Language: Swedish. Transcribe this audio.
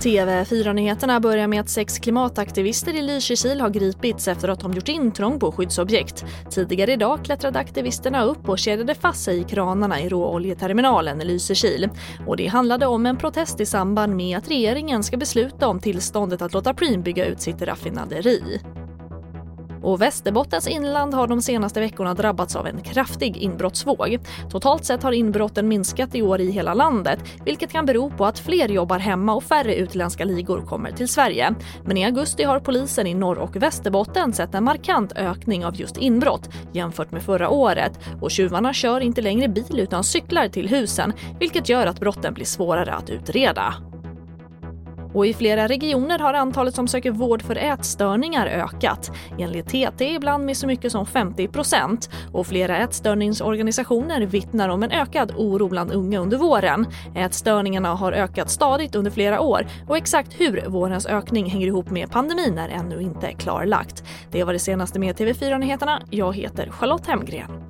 TV4-nyheterna börjar med att sex klimataktivister i Lysekil har gripits efter att de gjort intrång på skyddsobjekt. Tidigare idag klättrade aktivisterna upp och kedjade fast sig i kranarna i råoljeterminalen i Lysekil. Och det handlade om en protest i samband med att regeringen ska besluta om tillståndet att låta Preem bygga ut sitt raffinaderi. Och Västerbottens inland har de senaste veckorna drabbats av en kraftig inbrottsvåg. Totalt sett har inbrotten minskat i år i hela landet, vilket kan bero på att fler jobbar hemma och färre utländska ligor kommer till Sverige. Men i augusti har polisen i Norr och Västerbotten sett en markant ökning av just inbrott jämfört med förra året och tjuvarna kör inte längre bil utan cyklar till husen, vilket gör att brotten blir svårare att utreda. Och i flera regioner har antalet som söker vård för ätstörningar ökat. Enligt TT ibland med så mycket som 50 procent. Och flera ätstörningsorganisationer vittnar om en ökad oro bland unga under våren. Ätstörningarna har ökat stadigt under flera år och exakt hur vårens ökning hänger ihop med pandemin är ännu inte klarlagt. Det var det senaste med TV4-nyheterna. Jag heter Charlotte Hemgren.